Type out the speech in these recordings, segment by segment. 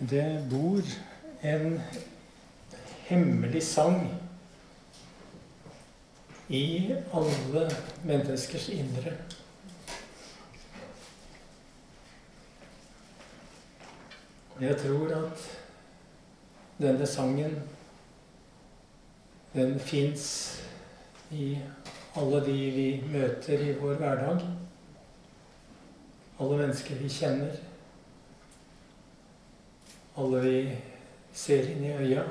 det bor en hemmelig sang i alle menneskers indre. Jeg tror at denne sangen, den fins i alle de vi møter i vår hverdag. Alle mennesker vi kjenner. Alle vi ser inn i øya.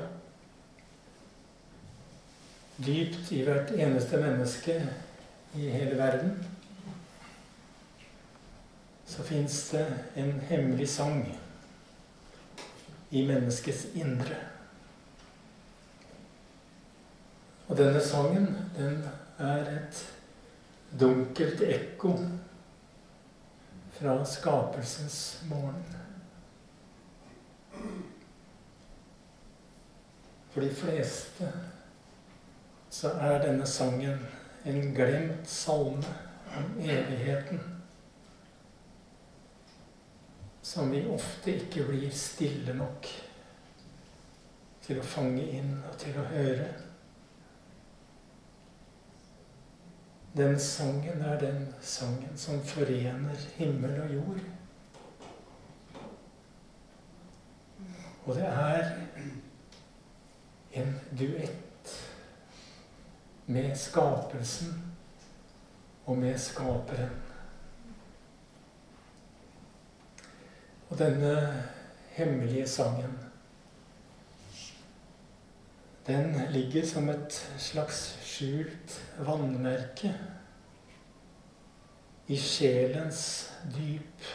Dypt i hvert eneste menneske i hele verden så fins det en hemmelig sang i menneskets indre. Og denne sangen, den er et dunkelt ekko fra skapelsens morgen. For de fleste så er denne sangen en glemt salme om evigheten som vi ofte ikke blir stille nok til å fange inn og til å høre. Den sangen er den sangen som forener himmel og jord. Og det er en duett med skapelsen og med skaperen. Og denne hemmelige sangen, den ligger som et slags skjult vannmerke i sjelens dyp.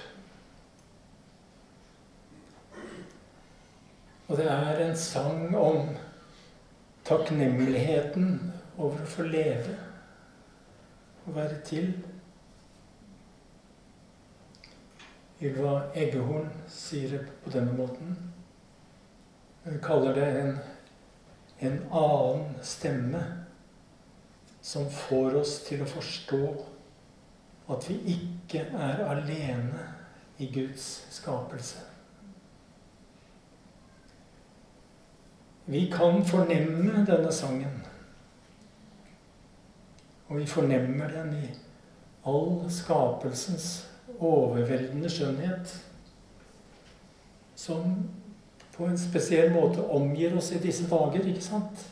Og det er en sang om takknemligheten over å få leve og være til. Ylva Eggehorn sier det på denne måten. Hun kaller det en, en annen stemme som får oss til å forstå at vi ikke er alene i Guds skapelse. Vi kan fornemme denne sangen. Og vi fornemmer den i all skapelsens overveldende skjønnhet som på en spesiell måte omgir oss i disse dager, ikke sant?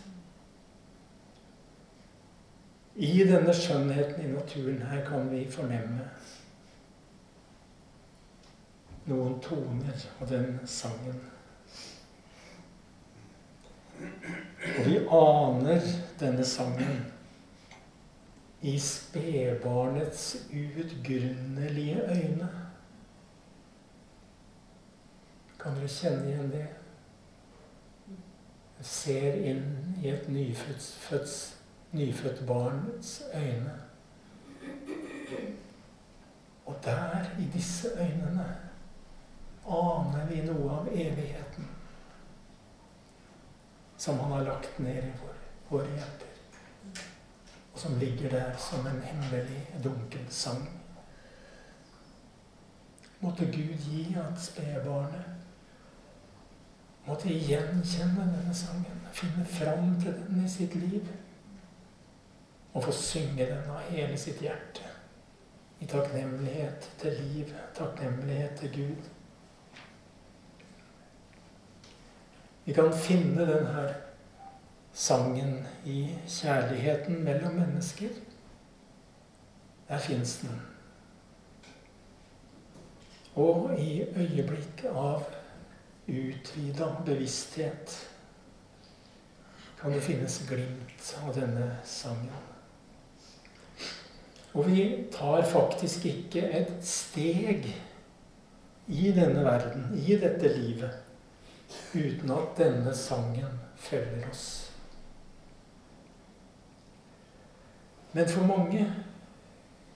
I denne skjønnheten i naturen her kan vi fornemme noen toner av den sangen. Og vi aner denne sangen i spedbarnets utgrunnelige øyne. Kan dere kjenne igjen det? Jeg ser inn i et nyfødt, nyfødt barns øyne. Og der, i disse øynene, aner vi noe av evigheten som han har lagt ned i våre hjerter og som ligger der som en hemmelig, dunkel sang. Måtte Gud gi at spedbarnet måtte gjenkjenne denne sangen, finne fram til den i sitt liv. Og få synge den av hele sitt hjerte. I takknemlighet til liv, takknemlighet til Gud. Vi kan finne den her sangen i kjærligheten mellom mennesker. Der fins den. Og i øyeblikk av utvida bevissthet kan det finnes glimt av denne sangen. Og vi tar faktisk ikke et steg i denne verden, i dette livet, uten at denne sangen følger oss. Men for mange,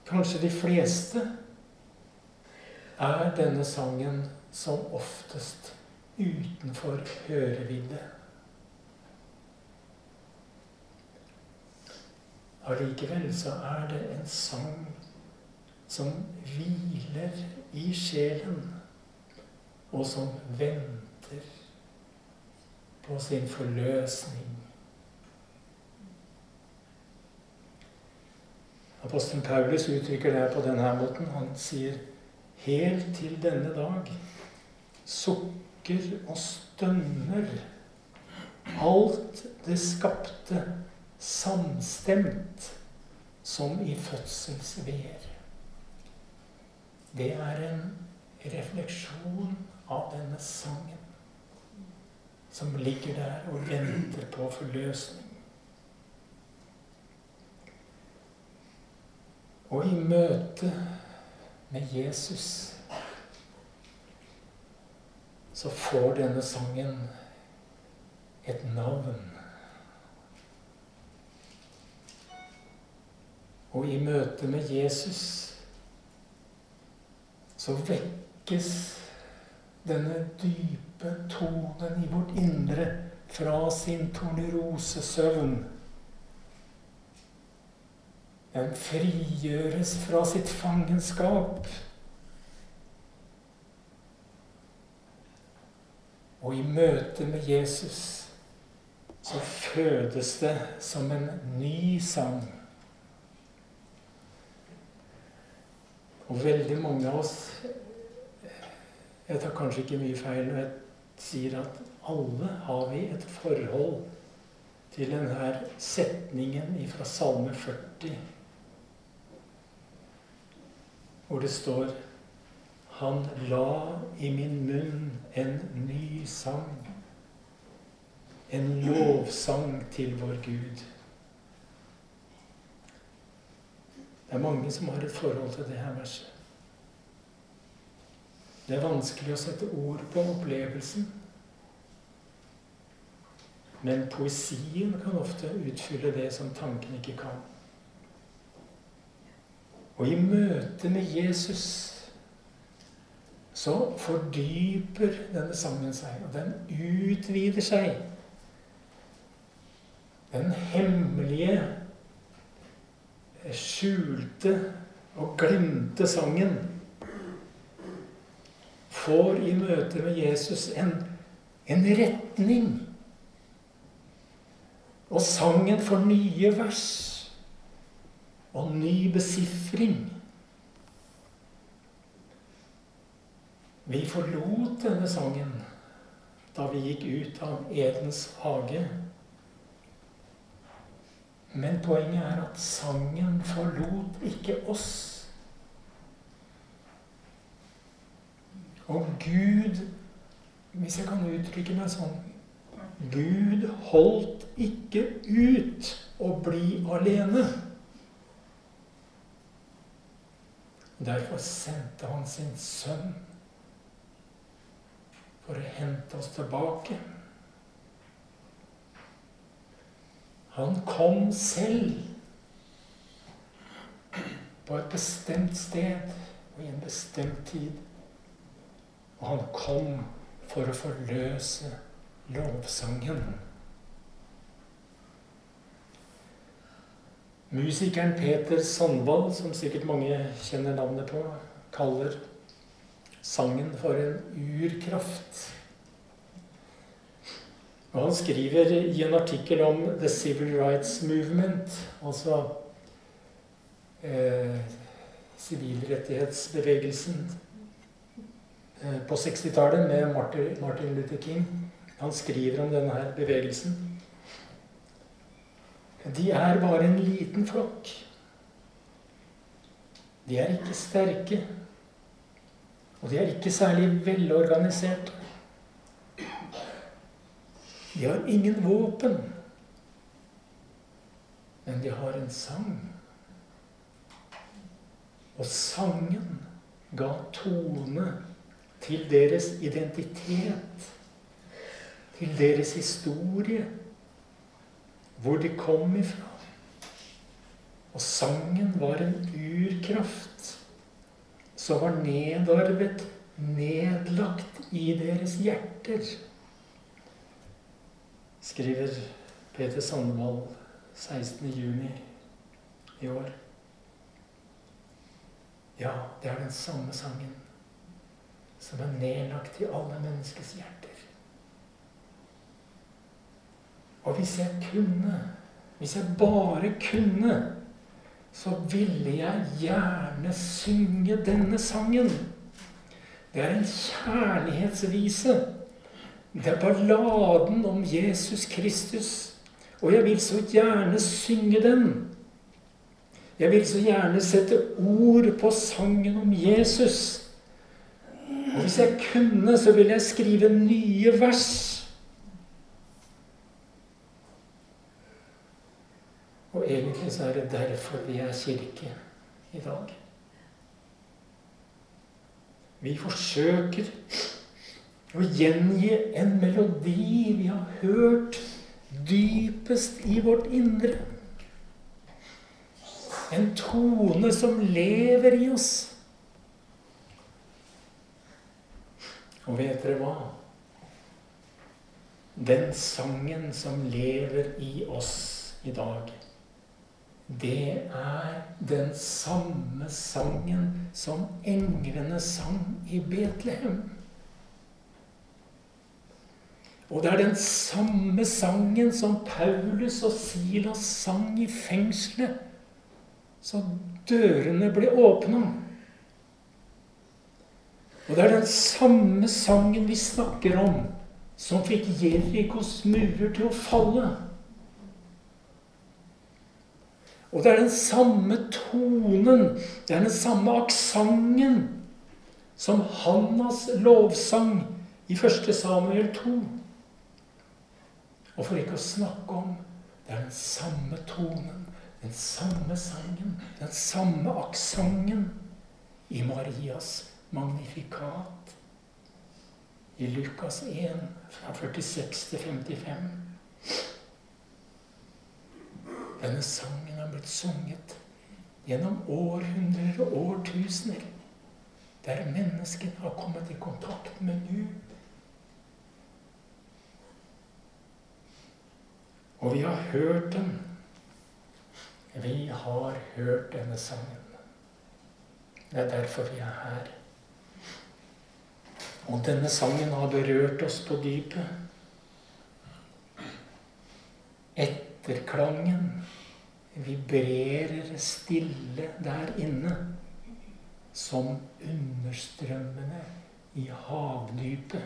kanskje de fleste, er denne sangen som oftest utenfor hørevidde. Allikevel så er det en sang som hviler i sjelen og som venter på sin forløsning. Apostelen Paulus uttrykker det på denne måten. Han sier helt til denne dag sukker og stønner alt det skapte samstemt som i fødselsveer. Det er en refleksjon av denne sangen som ligger der og venter på forløsning. Og i møte med Jesus så får denne sangen et navn. Og i møte med Jesus så vekkes denne dype tonen i vårt indre fra sin tornerosesøvn. Den frigjøres fra sitt fangenskap. Og i møte med Jesus så fødes det som en ny sang. Og veldig mange av oss Jeg tar kanskje ikke mye feil når jeg sier at alle har vi et forhold til denne setningen fra Salme 40, hvor det står Han la i min munn en ny sang, en lovsang til vår Gud. Det er mange som har et forhold til det her verset. Det er vanskelig å sette ord på opplevelsen. Men poesien kan ofte utfylle det som tanken ikke kan. Og i møte med Jesus så fordyper denne sangen seg, og den utvider seg. Den hemmelige skjulte og glemte sangen får i møte med Jesus en, en retning. Og sangen får nye vers og ny besifring. Vi forlot denne sangen da vi gikk ut av Edens hage. Men poenget er at sangen forlot ikke oss. Og Gud, hvis jeg kan uttrykke meg sånn Gud holdt ikke ut å bli alene. Derfor sendte han sin sønn for å hente oss tilbake. Han kom selv på et bestemt sted og i en bestemt tid. Og han kom for å forløse lovsangen. Musikeren Peter Sandvall, som sikkert mange kjenner navnet på, kaller sangen for en urkraft. Og han skriver i en artikkel om The Civil Rights Movement, altså eh, sivilrettighetsbevegelsen på 60-tallet med Martin, Martin Luther King. Han skriver om denne her bevegelsen. De er bare en liten flokk. De er ikke sterke. Og de er ikke særlig velorganiserte. De har ingen våpen, men de har en sang. Og sangen ga tone til deres identitet, til deres historie, hvor de kom ifra. Og sangen var en urkraft som var nedarvet, nedlagt i deres hjerter skriver Peter Sandvold 16.6 i år. Ja, det er den samme sangen. Som er nedlagt i alle menneskers hjerter. Og hvis jeg kunne, hvis jeg bare kunne, så ville jeg gjerne synge denne sangen. Det er en kjærlighetsvise. Det er balladen om Jesus Kristus. Og jeg vil så gjerne synge den. Jeg vil så gjerne sette ord på sangen om Jesus. Og hvis jeg kunne, så ville jeg skrive nye vers. Og egentlig så er det derfor vi er kirke i dag. Vi forsøker å gjengi en melodi vi har hørt dypest i vårt indre. En tone som lever i oss. Og vet dere hva? Den sangen som lever i oss i dag, det er den samme sangen som englene sang i Betlehem. Og det er den samme sangen som Paulus og Silas sang i fengselet, så dørene ble åpna. Og det er den samme sangen vi snakker om, som fikk Jerikos murer til å falle. Og det er den samme tonen, det er den samme aksenten som Hannas lovsang i 1. Samuel 2. Og for ikke å snakke om det er den samme tonen, den samme sangen, den samme aksenten i Marias magnifikat i Lukas 1, fra 46 til 55. Denne sangen har blitt sunget gjennom århundrer og årtusener, der menneskene har kommet i kontakt med Gud Og vi har hørt den. Vi har hørt denne sangen. Det er derfor vi er her. Og denne sangen har berørt oss på dypet. Etterklangen vibrerer stille der inne som understrømmene i havdypet.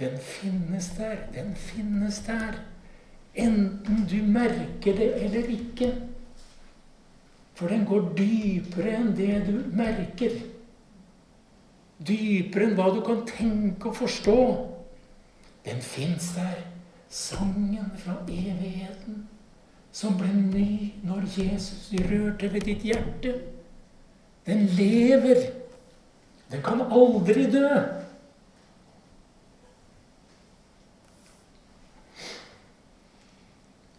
Den finnes der. Den finnes der. Enten du merker det eller ikke. For den går dypere enn det du merker. Dypere enn hva du kan tenke og forstå. Den fins der. Sangen fra evigheten som ble ny når Jesus rørte ved ditt hjerte. Den lever. Den kan aldri dø.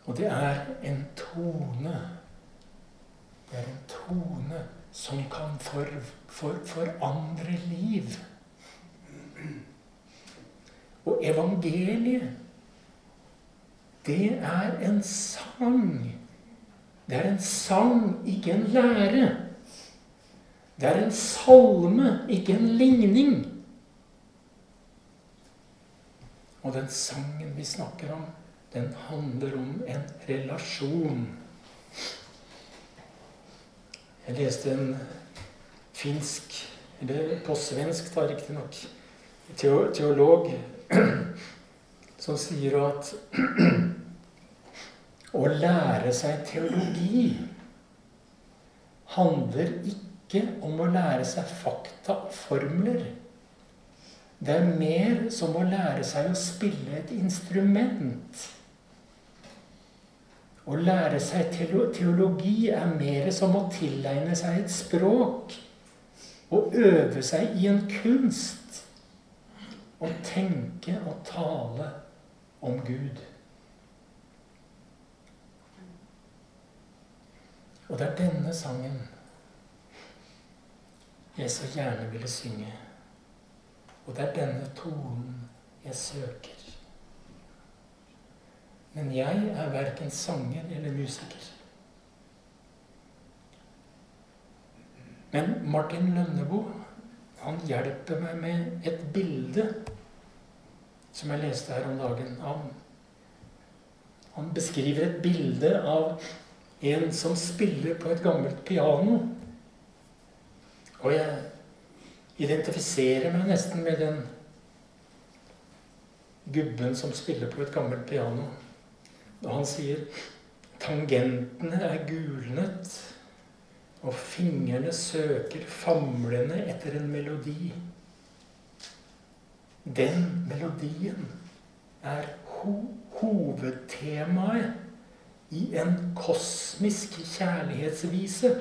Og det er en tone Det er en tone som kan for, for, forandre liv. Og evangeliet, det er en sang. Det er en sang, ikke en lære. Det er en salme, ikke en ligning. Og den sangen vi snakker om, den handler om en relasjon. Jeg leste en finsk, eller på svensk da riktignok, teolog som sier at å lære seg teologi handler ikke om å lære seg fakta og formler. Det er mer som å lære seg å spille et instrument. Å lære seg teologi er mer som å tilegne seg et språk. Å øve seg i en kunst. Å tenke og tale om Gud. Og det er denne sangen jeg så gjerne ville synge. Og det er denne tonen jeg søker. Men jeg er verken sanger eller musiker. Men Martin Lønneboe, han hjelper meg med et bilde som jeg leste her om dagen. Han, han beskriver et bilde av en som spiller på et gammelt piano. Og jeg identifiserer meg nesten med den gubben som spiller på et gammelt piano. Og han sier tangentene er gulnet, og fingrene søker famlende etter en melodi. Den melodien er ho hovedtemaet i en kosmisk kjærlighetsvise.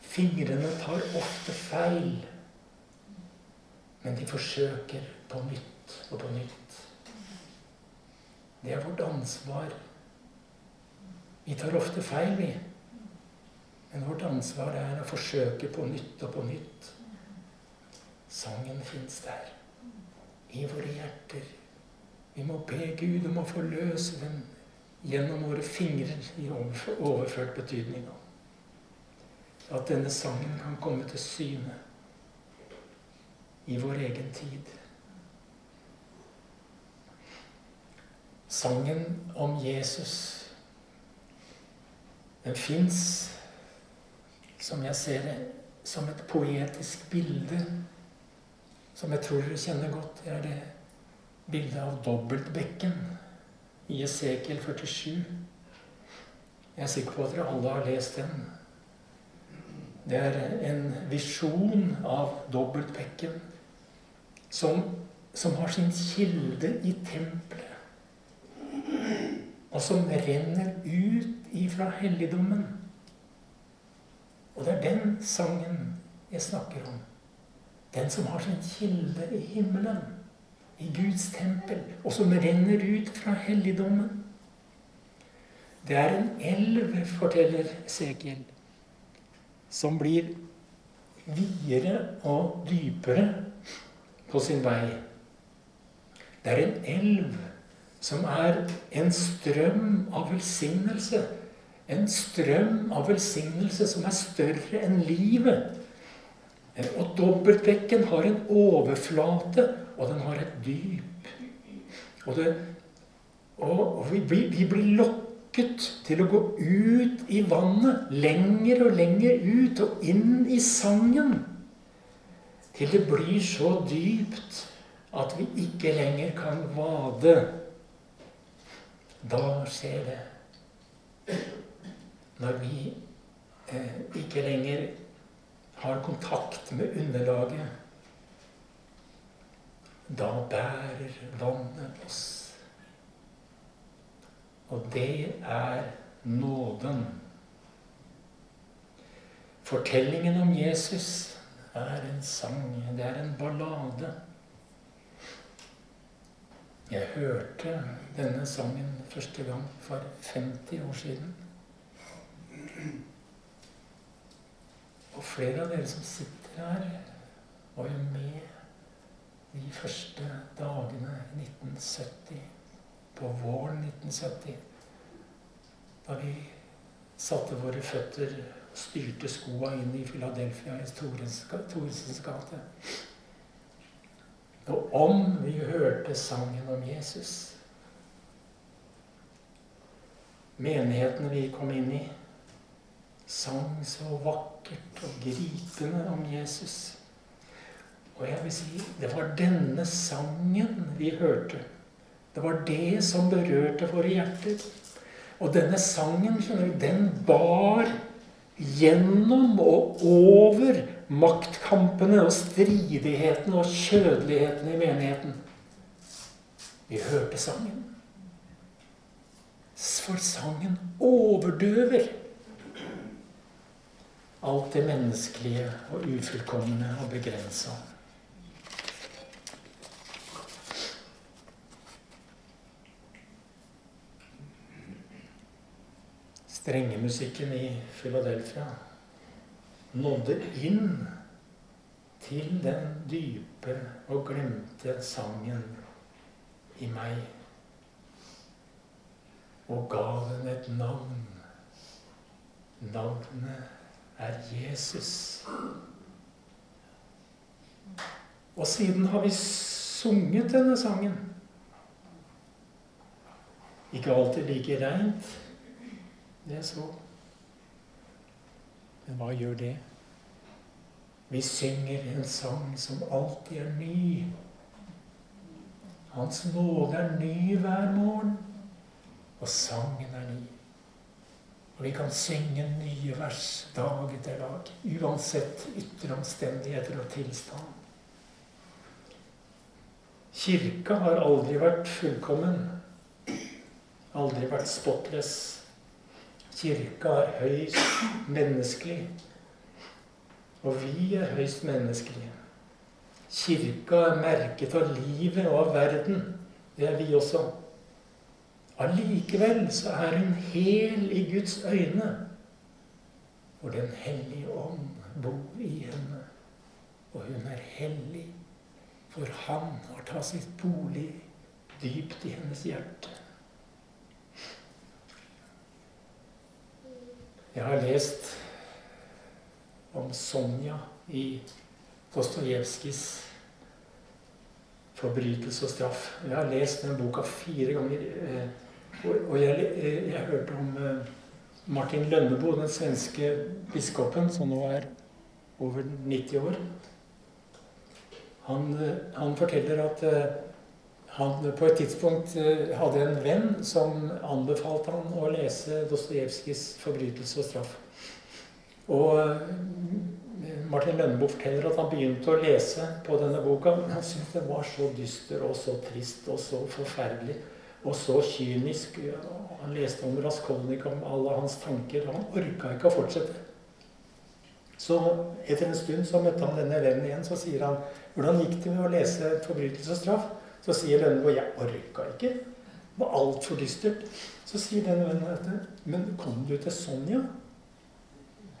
Fingrene tar ofte feil, men de forsøker på nytt og på nytt. Det er vårt ansvar. Vi tar ofte feil, vi. Men vårt ansvar er å forsøke på nytt og på nytt. Sangen fins der. I våre hjerter. Vi må be Gud om å forløse den gjennom våre fingre i overført betydning. At denne sangen kan komme til syne i vår egen tid. Sangen om Jesus, den fins, som jeg ser som et poetisk bilde som jeg tror dere kjenner godt. Det er det bildet av dobbeltbekken i Esekiel 47. Jeg er sikker på at dere alle har lest den. Det er en visjon av dobbeltbekken som, som har sin kilde i tempelet og som renner ut ifra helligdommen. Og det er den sangen jeg snakker om. Den som har sin kilde i himmelen, i Guds tempel, og som renner ut fra helligdommen. Det er en elv, forteller Sekiel, som blir videre og dypere på sin vei. Det er en elv som er en strøm av velsignelse. En strøm av velsignelse som er større enn livet. Og dobbeltbekken har en overflate, og den har et dyp. Og, det, og vi, vi, blir lokket til å gå ut i vannet, lenger og lenger ut, og inn i sangen. Til det blir så dypt at vi ikke lenger kan vade. Da skjer det. Når vi eh, ikke lenger har kontakt med underlaget, da bærer vannet oss. Og det er nåden. Fortellingen om Jesus er en sang, det er en ballade. Jeg hørte denne sangen første gang for 50 år siden. Og flere av dere som sitter her, var jo med de første dagene i 1970. På våren 1970. Da vi satte våre føtter og styrte skoa inn i Philadelphia i Thoresens gate. Og om vi hørte sangen om Jesus Menigheten vi kom inn i, sang så vakkert og gripende om Jesus. Og jeg vil si det var denne sangen vi hørte. Det var det som berørte våre hjerter. Og denne sangen, skjønner du, den bar gjennom og over maktkampene og stridighetene og kjødeligheten i menigheten. Vi hørte sangen. For sangen overdøver alt det menneskelige og ufullkomne og begrensa. Strengemusikken i Philadelphia nådde inn til den dype og glemte sangen i meg. Og ga den et navn. Navnet er Jesus. Og siden har vi sunget denne sangen. Ikke alltid like reint, det er så. Men hva gjør det? Vi synger en sang som alltid er ny. Hans nåde er ny hver morgen, og sangen er ny. Og vi kan synge nye vers dag etter dag, uansett ytre omstendigheter og tilstand. Kirka har aldri vært fullkommen, aldri vært spotless. Kirka er høyst menneskelig, og vi er høyst menneskelige. Kirka er merket av livet og av verden. Det er vi også. Allikevel så er hun hel i Guds øyne. For Den hellige ånd bor i henne. Og hun er hellig, for han har tatt sitt bolig dypt i hennes hjerte. Jeg har lest om Sonja i Dostojevskijs 'Forbrytelse og straff'. Jeg har lest den boka fire ganger. Eh, og jeg, jeg, jeg hørte om eh, Martin Lønnebo, den svenske biskopen, som nå er over 90 år. Han, han forteller at han på et tidspunkt hadde en venn som anbefalte han å lese Dostojevskijs 'Forbrytelse og straff'. Og Martin Lønneboe forteller at han begynte å lese på denne boka. Men han syntes den var så dyster og så trist og så forferdelig og så kynisk. Han leste om Raskolnikov, om alle hans tanker. Han orka ikke å fortsette. Så etter en stund så møtte han denne vennen igjen. Så sier han hvordan gikk det med å lese 'Forbrytelse og straff'? Så sier Lønneboe jeg orka ikke. Det var altfor dystert. Så sier denne vennen dette. men kom du til Sonja?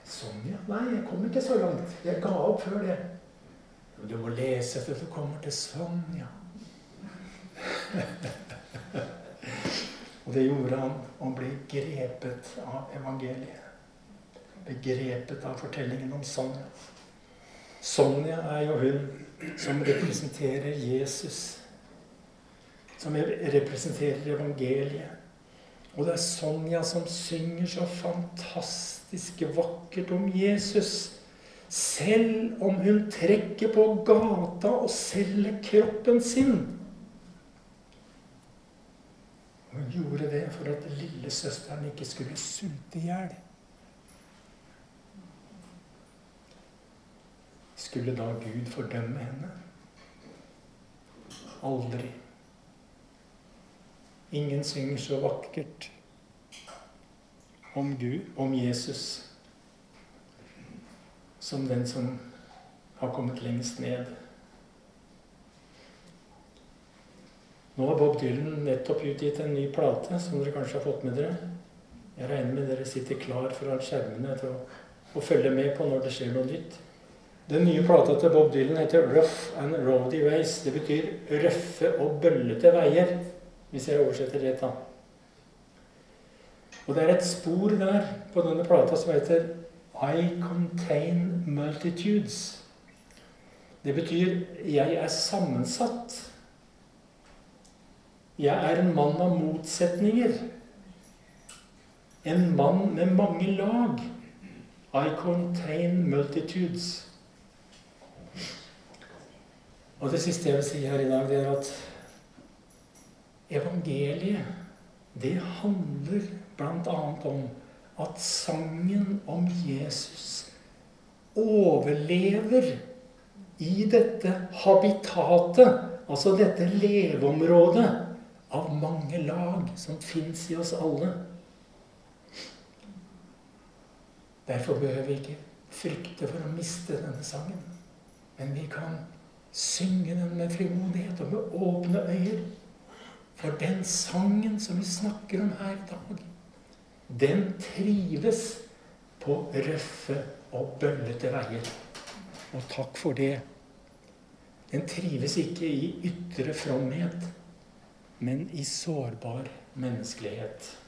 Sonja? Nei, jeg kom ikke så langt. Jeg ga opp før det. Du må lese før du kommer til Sonja. og det gjorde han. Han ble grepet av evangeliet. Begrepet av fortellingen om Sonja. Sonja er jo hun som representerer Jesus. Som representerer evangeliet. Og det er Sonja som synger så fantastisk vakkert om Jesus. Selv om hun trekker på gata og selger kroppen sin. Hun gjorde det for at lillesøsteren ikke skulle sulte i hjel. Skulle da Gud fordømme henne? Aldri. Ingen synger så vakkert om Gud, om Jesus, som den som har kommet lengst ned. Nå har Bob Dylan nettopp utgitt en ny plate, som dere kanskje har fått med dere. Jeg regner med dere sitter klar foran skjermene til å, å følge med på når det skjer noe nytt. Den nye plata til Bob Dylan heter 'Rough and Roady Ways'. Det betyr røffe og bøllete veier hvis jeg oversetter det, da. Og det er et spor der på denne plata som heter I contain multitudes. Det betyr 'jeg er sammensatt'. Jeg er en mann av motsetninger. En mann med mange lag. I contain multitudes. Og det siste jeg vil si her i dag, det er at Evangeliet, det handler bl.a. om at sangen om Jesus overlever i dette habitatet, altså dette leveområdet av mange lag som fins i oss alle. Derfor behøver vi ikke frykte for å miste denne sangen. Men vi kan synge den med frimodighet og med åpne øyer. For den sangen som vi snakker om her i dag, den trives på røffe og bøllete veier. Og takk for det. Den trives ikke i ytre fromhet, men i sårbar menneskelighet.